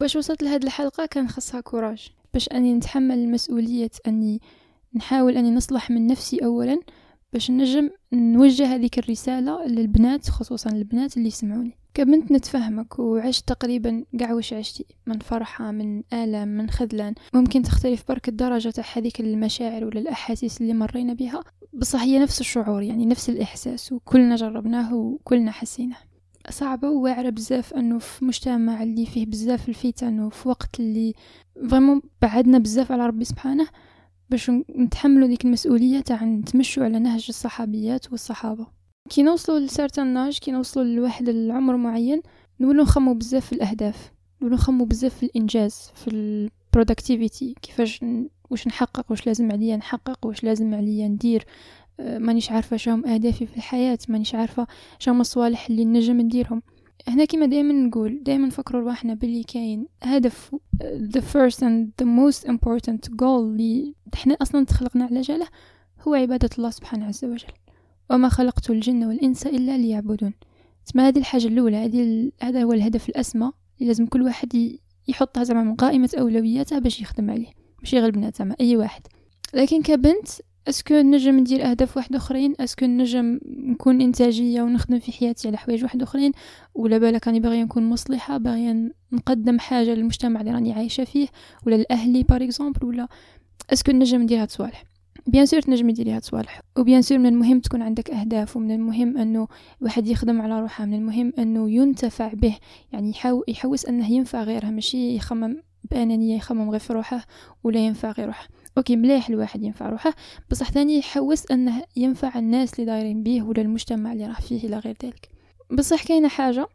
باش وصلت لهاد الحلقة كان خصها كوراج. باش أني نتحمل مسؤولية أني نحاول أني نصلح من نفسي أولا باش نجم نوجه هذيك الرسالة للبنات خصوصا البنات اللي يسمعوني. كبنت نتفهمك وعشت تقريبا قاع وش عشتي من فرحة من آلام من خذلان. ممكن تختلف برك الدرجة تاع هذيك المشاعر ولا الأحاسيس اللي مرينا بها. بصح هي نفس الشعور يعني نفس الإحساس وكلنا جربناه وكلنا حسيناه. صعبة وواعرة بزاف أنه في مجتمع اللي فيه بزاف الفتن وفي وقت اللي vraiment بعدنا بزاف على ربي سبحانه باش نتحملوا ديك المسؤولية تاع نتمشوا على نهج الصحابيات والصحابة. كي نوصلوا ل certain âge كي نوصلوا لواحد العمر معين نولوا نخممو بزاف في الأهداف نولوا نخممو بزاف في الإنجاز في ال productivité كيفاش واش نحقق واش لازم عليا نحقق واش لازم عليا ندير. مانيش عارفة شهم أهدافي في الحياة مانيش عارفة شهم الصوالح اللي نجم نديرهم. هنا كيما دائما نقول دائما نفكروا رواحنا باللي كاين هدف the first and the most important goal اللي إحنا أصلا تخلقنا على جاله هو عبادة الله سبحانه عز وجل. وما خلقت الجن والإنس إلا ليعبدون. تسمى هذه الحاجة الأولى هذه هذا هو الهدف الأسمى اللي لازم كل واحد يحطها زعما من قائمة اولوياته باش يخدم عليه ماشي غير البنات زعما أي واحد. لكن كبنت est-ce que نجم ندير اهداف واحد اخرين؟ est-ce que نجم نكون انتاجية ونخدم في حياتي على حوايج واحد اخرين؟ ولا بالك راني باغية نكون مصلحة باغية نقدم حاجة للمجتمع اللي راني عايشة فيه ولا لأهلي par exemple ولا est-ce que نجم ندير هاد الصوالح؟ bien sûr تنجم ديري هاد الصوالح و bien sûr من المهم تكون عندك اهداف ومن المهم انه واحد يخدم على روحه من المهم انه ينتفع به يعني يحوس انه ينفع غيرها ماشي يخمم بأنانية يخمم غير في روحه ولا ينفع غير روحه. OK مليح الواحد ينفع روحه. بصح ثاني يحوس أنه ينفع الناس اللي دايرين بيه ولا المجتمع اللي راه فيه إلى غير ذلك. بصح كاينة حاجة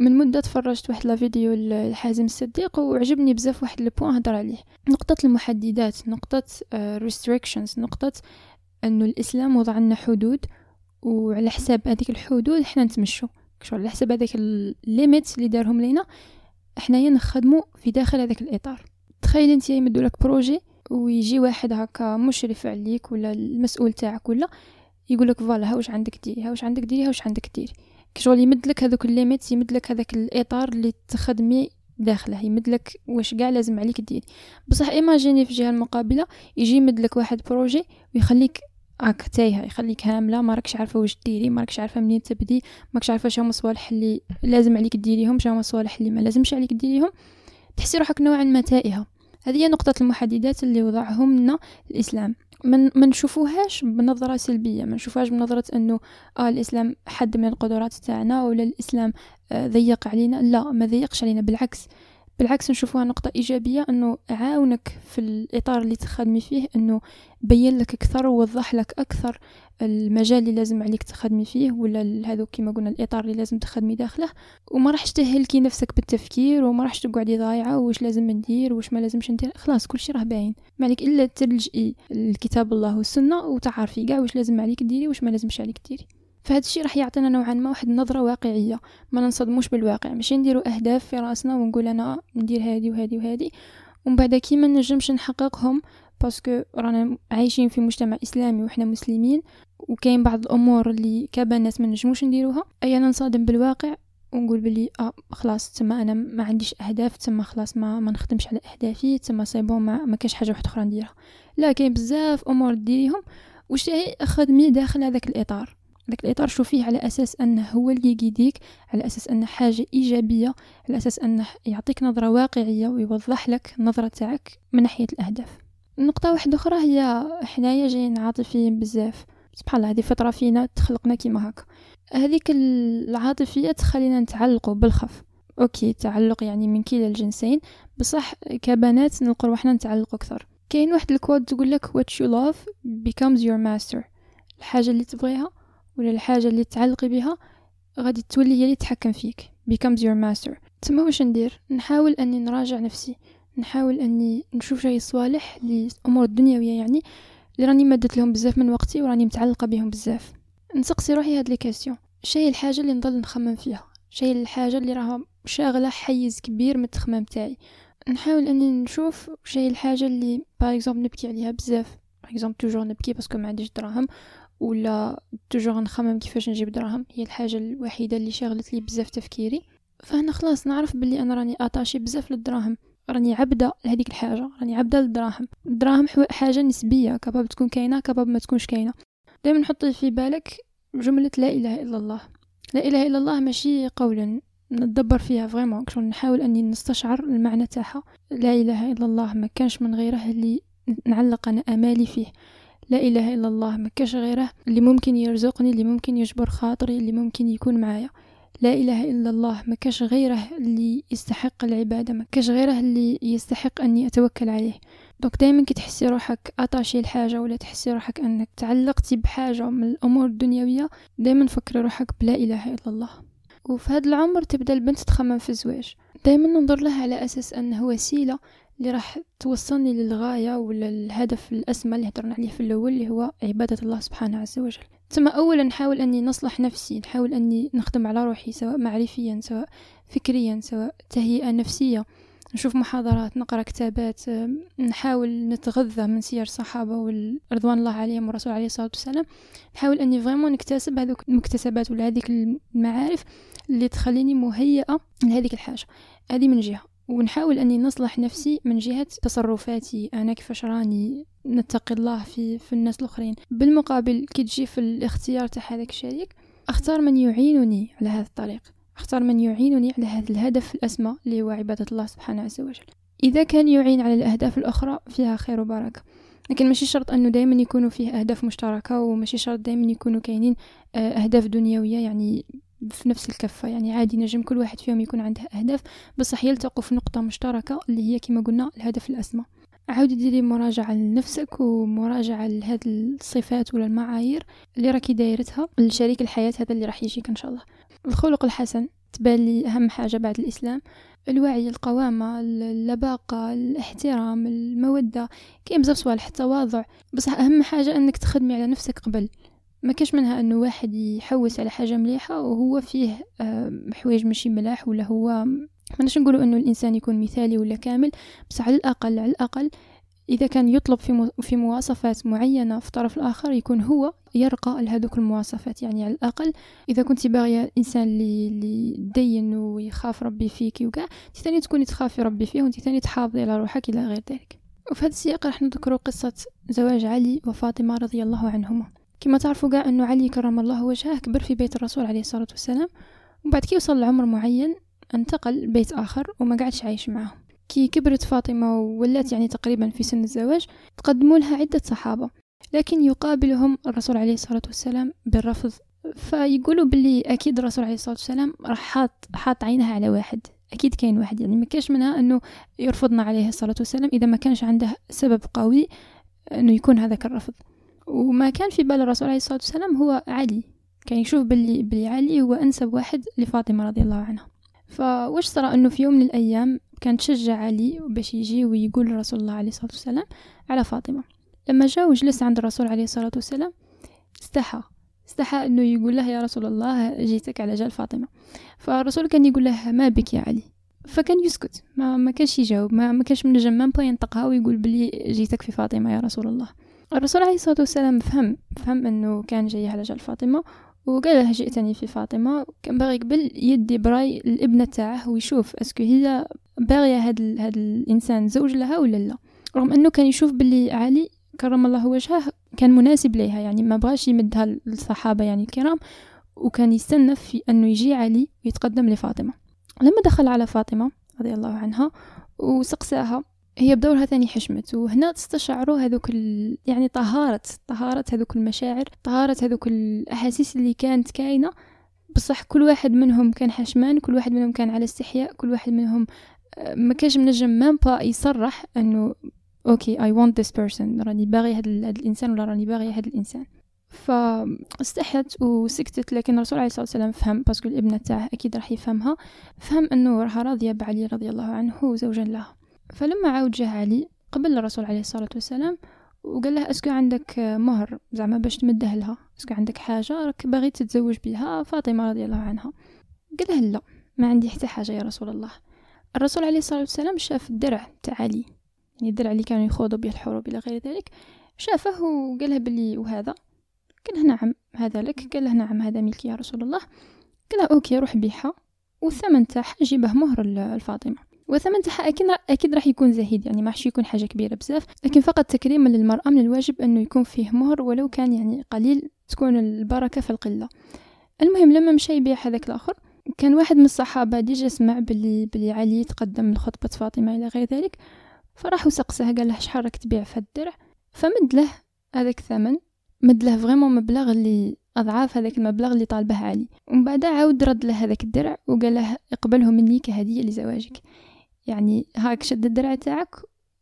من مدة تفرجت واحد la vidéo لحازم الصديق وعجبني بزاف واحد ال point هضر عليه. نقطة المحددات نقطة restrictions نقطة أنه الإسلام وضع لنا حدود وعلى حساب هذيك الحدود إحنا نتمشوا. شغل على حساب هذاك ال limites اللي دارهم لينا احنايا نخدموا في داخل هذاك الإطار. تخيل أنت يمدوا لك projet ويجي واحد هكا مشرف عليك ولا المسؤول تاعك ولا يقول لك voilà ها واش عندك ديري ها واش عندك ديري ها واش عندك ديري. كشغل يمد لك هذوك ال limites يمد لك هذاك الإطار اللي تخدمي داخله يمد لك واش كاع لازم عليك ديري. بصح imaginez في الجهه المقابلة يجي يمد لك واحد بروجي ويخليك هاك تايهة يخليك هاملة ما راكش عارفة واش ديري ما راكش عارفة منين تبدي ماكش عارفة شنو الصوالح اللي لازم عليك ديريهم شنو الصوالح اللي ما لازمش عليك ديريهم. تحسي روحك نوعا ما تائهه هذه هي نقطة المحددات اللي وضعهم لنا الإسلام من ما نشوفوهاش بنظرة سلبية ما نشوفوهاش بنظرة أنه آه الإسلام حد من القدرات تاعنا ولا الإسلام آه ضيق علينا. لا ما ضيقش علينا بالعكس. بالعكس نشوفوها نقطة إيجابية أنه عاونك في الإطار اللي تخدمي فيه أنه بين لك أكثر ووضح لك أكثر المجال اللي لازم عليك تخدمي فيه ولا هذا كما قلنا الإطار اللي لازم تخدمي داخله. وما راحش تهلكي نفسك بالتفكير وما راحش تقعدي ضايعة واش لازم ندير واش ما لازمش ندير. خلاص كل شيء راه باين. ما عليك إلا تلجئي الكتاب الله والسنة وتعرفي كاع واش لازم عليك ديري واش ما لازمش عليك ديري فهذا الشيء راح يعطينا نوعا ما واحد النظرة واقعية. ما ننصدموش بالواقع. ماشي نديرو أهداف في رأسنا ونقول أنا ندير هذه وهذه وهذه ومن بعد كي ما نجمش نحققهم parce que رانا عايشين في مجتمع إسلامي وحنا مسلمين وكاين بعض الأمور اللي كبنات ما نجموش نديروها اي أنا نصادم بالواقع ونقول بلي آه خلاص تما أنا ما عنديش أهداف تما خلاص ما ما نخدمش على أهدافي تما c'est bon ما, ما كاش حاجة واحدة أخرى نديرها. لا كاين بزاف أمور ديريهم واش خدمي داخل هذاك الإطار. داك الإطار شوفيه على أساس أنه هو اللي يقيديك على أساس أنه حاجة إيجابية على أساس أنه يعطيك نظرة واقعية ويوضح لك النظرة تاعك من ناحية الأهداف. نقطة واحدة أخرى هي حنايا جايين عاطفيين بزاف. سبحان الله هذه فطره فينا تخلقنا كيما هكا. هذيك العاطفية تخلينا نتعلقوا بالخف OK تعلق يعني من كلا الجنسين. بصح كبنات نلقوا روحنا نتعلقوا أكثر. كاين واحد ال quote تقول لك what you love becomes your master. الحاجة اللي تبغيها ولا الحاجة اللي تعلقي بها غادي تولي هي اللي تحكم فيك. Becomes your master. تما واش ندير؟ نحاول أني نراجع نفسي. نحاول أني نشوف شي صوالح الأمور الدنيويه يعني اللي راني مدت لهم بزاف من وقتي وراني متعلقة بهم بزاف. نسقسي روحي هاد لي كاستيون شي الحاجة اللي نضل نخمم فيها. شي الحاجة اللي راها شاغلة حيز كبير من التخمام تاعي. نحاول أني نشوف شي الحاجة اللي par exemple نبكي عليها بزاف. par exemple toujours نبكي parce que ما عنديش دراهم. ولا toujours نخمم كيفاش نجيب دراهم. هي الحاجة الوحيدة اللي شغلت لي بزاف تفكيري. فهنا خلاص نعرف باللي أنا راني attachée بزاف للدراهم. راني عبدة لهذيك الحاجة. راني عبدة للدراهم. الدراهم حاجة نسبية. كباب تكون كاينة كباب ما تكونش كاينة. دائما نحط في بالك جملة لا إله إلا الله. لا إله إلا الله ماشي قولا نتدبر فيها vraiment نحاول أني نستشعر المعنى تاعها. لا إله إلا الله ما كانش من غيره اللي نعلق أنا آمالي فيه. لا إله إلا الله ما كاش غيره اللي ممكن يرزقني اللي ممكن يجبر خاطري اللي ممكن يكون معايا. لا إله إلا الله ما كاش غيره اللي يستحق العبادة ما كاش غيره اللي يستحق أني أتوكل عليه. donc دائما كي تحسي روحك attachée لحاجة ولا تحسي روحك أنك تعلقتي بحاجة من الأمور الدنيوية دائما فكري روحك بلا إله إلا الله. وفي هذا العمر تبدأ البنت تخمم في الزواج. دائما ننظر لها على أساس أنه وسيلة اللي راح توصلني للغاية ولا الهدف الأسمى اللي هضرنا عليه في الأول اللي هو عبادة الله سبحانه عز وجل. ثم اولا نحاول أني نصلح نفسي نحاول أني نخدم على روحي سواء معرفيا سواء فكريا سواء تهيئة نفسية. نشوف محاضرات نقرأ كتابات نحاول نتغذى من سير الصحابة ورضوان الله عليهم والرسول عليه الصلاة والسلام. نحاول أني فريمون نكتسب هذوك المكتسبات ولا هذيك المعارف اللي تخليني مهيئة لهذيك الحاجة. هذه من جهة. ونحاول أني نصلح نفسي من جهة تصرفاتي. أنا كيفاش راني نتقي الله في في الناس الأخرين؟ بالمقابل كي تجي في الاختيار تاع هذاك الشريك أختار من يعينني على هذا الطريق. أختار من يعينني على هذا الهدف الأسمى اللي هو عبادة الله سبحانه عز وجل. إذا كان يعين على الأهداف الأخرى فيها خير وبركة. لكن ماشي شرط أنه دائما يكونوا فيه أهداف مشتركة وماشي شرط دائما يكونوا كاينين آه، أهداف دنيوية يعني في نفس الكفة. يعني عادي نجم كل واحد فيهم يكون عنده أهداف بصح يلتقوا في نقطة مشتركة اللي هي كما قلنا الهدف الأسمى. عاودي ديري مراجعة لنفسك ومراجعة لهاد الصفات ولا المعايير اللي راكي دايرتها لشريك الحياة هذا اللي راح يجيك إن شاء الله. الخلق الحسن تبان لي أهم حاجة بعد الإسلام. الوعي القوامة اللباقة الاحترام المودة. كاين بزاف صوالح التواضع بصح أهم حاجة أنك تخدمي على نفسك قبل. ما كاش منها انه واحد يحوس على حاجة مليحة وهو فيه حوايج ماشي ملاح ولا هو ماناش نقولوا انه الانسان يكون مثالي ولا كامل بس على الأقل على الأقل إذا كان يطلب في في مواصفات معينة في الطرف الآخر يكون هو يرقى لهذوك المواصفات. يعني على الأقل إذا كنت باغية إنسان اللي اللي دين ويخاف ربي فيك وكاع انت ثاني تكوني تخافي ربي فيه وانت ثاني تحافظي على روحك إلى غير ذلك. وفي هذا السياق راح نذكر قصة زواج علي وفاطمة رضي الله عنهما. كما تعرفوا كاع أنه علي كرم الله وجهه كبر في بيت الرسول عليه الصلاة والسلام. وبعد كي وصل لعمر معين انتقل بيت آخر وما قعدش عايش معهم كي كبرت فاطمة وولات يعني تقريبا في سن الزواج تقدموا لها عدة صحابة. لكن يقابلهم الرسول عليه الصلاة والسلام بالرفض. فيقولوا باللي أكيد الرسول عليه الصلاة والسلام راح حاط حاط عينها على واحد. أكيد كاين واحد. يعني ما كاش منها أنه يرفضنا عليه الصلاة والسلام إذا ما كانش عنده سبب قوي أنه يكون هذاك الرفض. وما كان في بال الرسول عليه الصلاة والسلام هو علي. كان يشوف باللي, باللي علي هو أنسب واحد لفاطمة رضي الله عنها. فواش صرا أنه في يوم من الأيام كان تشجع علي باش يجي ويقول لرسول الله عليه الصلاة والسلام على فاطمة. لما جاء وجلس عند الرسول عليه الصلاة والسلام استحى. استحى إنه يقول له يا رسول الله جيتك على جال فاطمة. فالرسول كان يقول له ما بك يا علي. فكان يسكت. ما ما كانش يجاوب. ما ما كانش من جمام ينطقها ويقول بلي جيتك في فاطمة يا رسول الله. الرسول عليه الصلاة والسلام فهم فهم إنه كان جاي على جال فاطمة وقال لها جئتني في فاطمة كان باغي قبل يدي براي الابنة تاعه ويشوف أسكو هي باغية هاد, ال... هاد الإنسان زوج لها ولا لا. رغم إنه كان يشوف باللي علي كرم الله وجهه كان مناسب ليها يعني ما بغاش يمدها للصحابة يعني الكرام وكان يستنى في إنه يجي علي ويتقدم لفاطمة. لما دخل على فاطمة رضي الله عنها وسقساها هي بدورها ثاني حشمت. وهنا تستشعروا هذوك ال... يعني طهارة طهارة هذوك المشاعر طهارة هذوك الأحاسيس اللي كانت كاينة. بصح كل واحد منهم كان حشمان كل واحد منهم كان على استحياء كل واحد منهم آه، ما كانش منجم même pas يصرح إنه OK I want this person راني باغي هذا الإنسان ولا راني باغي هذا الإنسان. فاستحت وسكتت لكن الرسول عليه الصلاة والسلام فهم parce que الابنة تاعه أكيد راح يفهمها. فهم إنه راها راضية بعلي رضي الله عنه وزوجا لها. فلما عاود جاه علي قبل الرسول عليه الصلاة والسلام وقال له est-ce que عندك مهر زعما باش تمده لها est-ce que عندك حاجة راك باغي تتزوج بها فاطمة رضي الله عنها. قال له لا ما عندي حتى حاجة يا رسول الله. الرسول عليه الصلاة والسلام شاف الدرع تاع علي يعني الدرع اللي كانوا يخوضوا به الحروب إلى غير ذلك شافه وقال له بلي وهذا؟ قال له نعم هذا لك. قال له نعم هذا ملكي يا رسول الله. قال له OK روح بيها والثمن تاعها جيبه مهر لفاطمة والثمن تاعها أكيد أكيد راح يكون زهيد يعني ما راحش يكون حاجة كبيرة بزاف. لكن فقط تكريما للمرأة من الواجب أنه يكون فيه مهر ولو كان يعني قليل تكون البركة في القلة. المهم لما مشى يبيع هذاك الآخر كان واحد من الصحابة déjà سمع بلي بلي علي تقدم لخطبة فاطمة إلى غير ذلك. فراح وسقساه قال له شحال راك تبيع في الدرع؟ فمد له هذاك الثمن مد له فريمون مبلغ اللي أضعاف هذاك المبلغ اللي طالبه علي. ومن بعد عاود رد له هذاك الدرع وقال له اقبله مني كهدية لزواجك. يعني هاك شد الدرع تاعك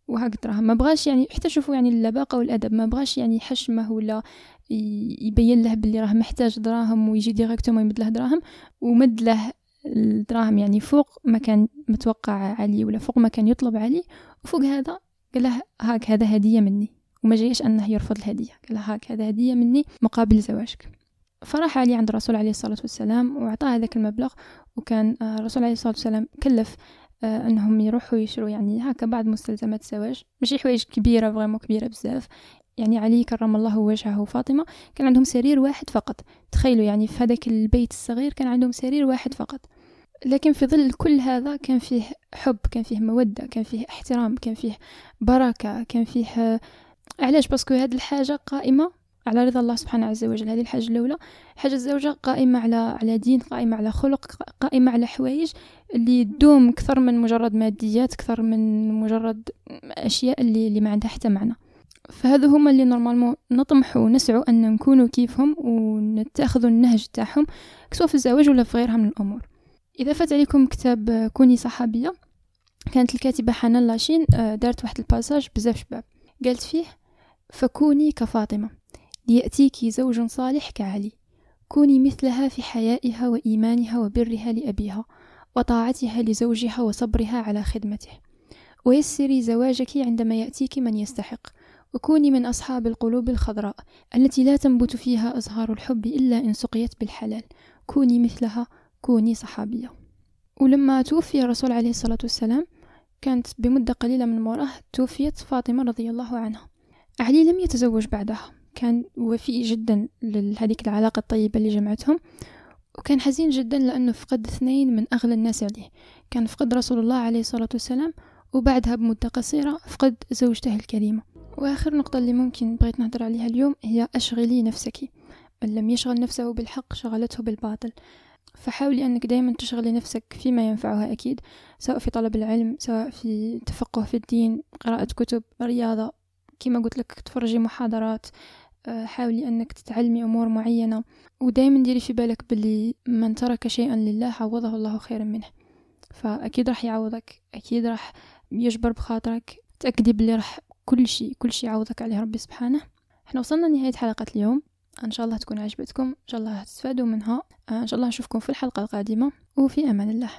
وهاك دراهم ما بغاش يعني حتى شوفوا يعني اللباقة والأدب ما بغاش يعني حشمه ولا يبين له باللي راه محتاج دراهم ويجي directement يمد له دراهم ومد له الدراهم يعني فوق ما كان متوقع علي ولا فوق ما كان يطلب علي وفوق هذا قال له هاك هذا هدية مني. وما جايش أنه يرفض الهدية. قال له هاك هذا هدية مني مقابل زواجك. فراح علي عند الرسول عليه الصلاة والسلام وأعطاه هذاك المبلغ وكان الرسول عليه الصلاة والسلام كلف آه، انهم يروحوا يشروا يعني هكا بعض مستلزمات الزواج ماشي حوايج كبيرة فريمون كبيرة بزاف. يعني علي كرم الله وجهه وفاطمة كان عندهم سرير واحد فقط. تخيلوا يعني في هذاك البيت الصغير كان عندهم سرير واحد فقط. لكن في ظل كل هذا كان فيه حب كان فيه مودة كان فيه احترام كان فيه بركة كان فيه علاش؟ باسكو هذه الحاجة قائمة على رضا الله سبحانه عز وجل. هذه الحاجة الأولى. حاجة الزوجة قائمة على على دين قائمة على خلق قائمة على حوايج اللي تدوم أكثر من مجرد ماديات أكثر من مجرد أشياء اللي, اللي ما عندها حتى معنى. فهذو هما اللي normalement نطمحوا ونسعوا أن نكونوا كيفهم ونتاخذوا النهج تاعهم سواء في الزواج ولا في غيرها من الأمور. إذا فات عليكم كتاب كوني صحابية كانت الكاتبة حنان لاشين آه، دارت واحد ال passage بزاف شابة. قالت فيه فكوني كفاطمة ليأتيك زوج صالح كعلي. كوني مثلها في حيائها وإيمانها وبرها لأبيها. وطاعتها لزوجها وصبرها على خدمته. ويسري زواجك عندما يأتيك من يستحق وكوني من أصحاب القلوب الخضراء التي لا تنبت فيها أزهار الحب إلا إن سقيت بالحلال. كوني مثلها كوني صحابية. ولما توفي الرسول عليه الصلاة والسلام كانت بمدة قليلة من مراه توفيت فاطمة رضي الله عنها. علي لم يتزوج بعدها. كان وفي جدا لهذيك العلاقة الطيبة اللي جمعتهم. وكان حزين جدا لأنه فقد اثنين من أغلى الناس عليه. كان فقد رسول الله عليه الصلاة والسلام وبعدها بمدة قصيرة فقد زوجته الكريمة. وآخر نقطة اللي ممكن بغيت نهضر عليها اليوم هي أشغلي نفسك. من لم يشغل نفسه بالحق شغلته بالباطل. فحاولي أنك دايما تشغلي نفسك فيما ينفعها أكيد سواء في طلب العلم سواء في تفقه في الدين قراءة كتب رياضة كما قلت لك تفرجي محاضرات. حاولي أنك تتعلمي أمور معينة ودايما ديري في بالك باللي من ترك شيئا لله عوضه الله خيرا منه. فأكيد راح يعوضك أكيد راح يجبر بخاطرك. تأكدي باللي راح كل شيء كل شيء يعوضك عليه ربي سبحانه. إحنا وصلنا لنهاية حلقة اليوم. إن شاء الله تكون عجبتكم إن شاء الله تستفادوا منها. إن شاء الله نشوفكم في الحلقة القادمة. وفي أمان الله.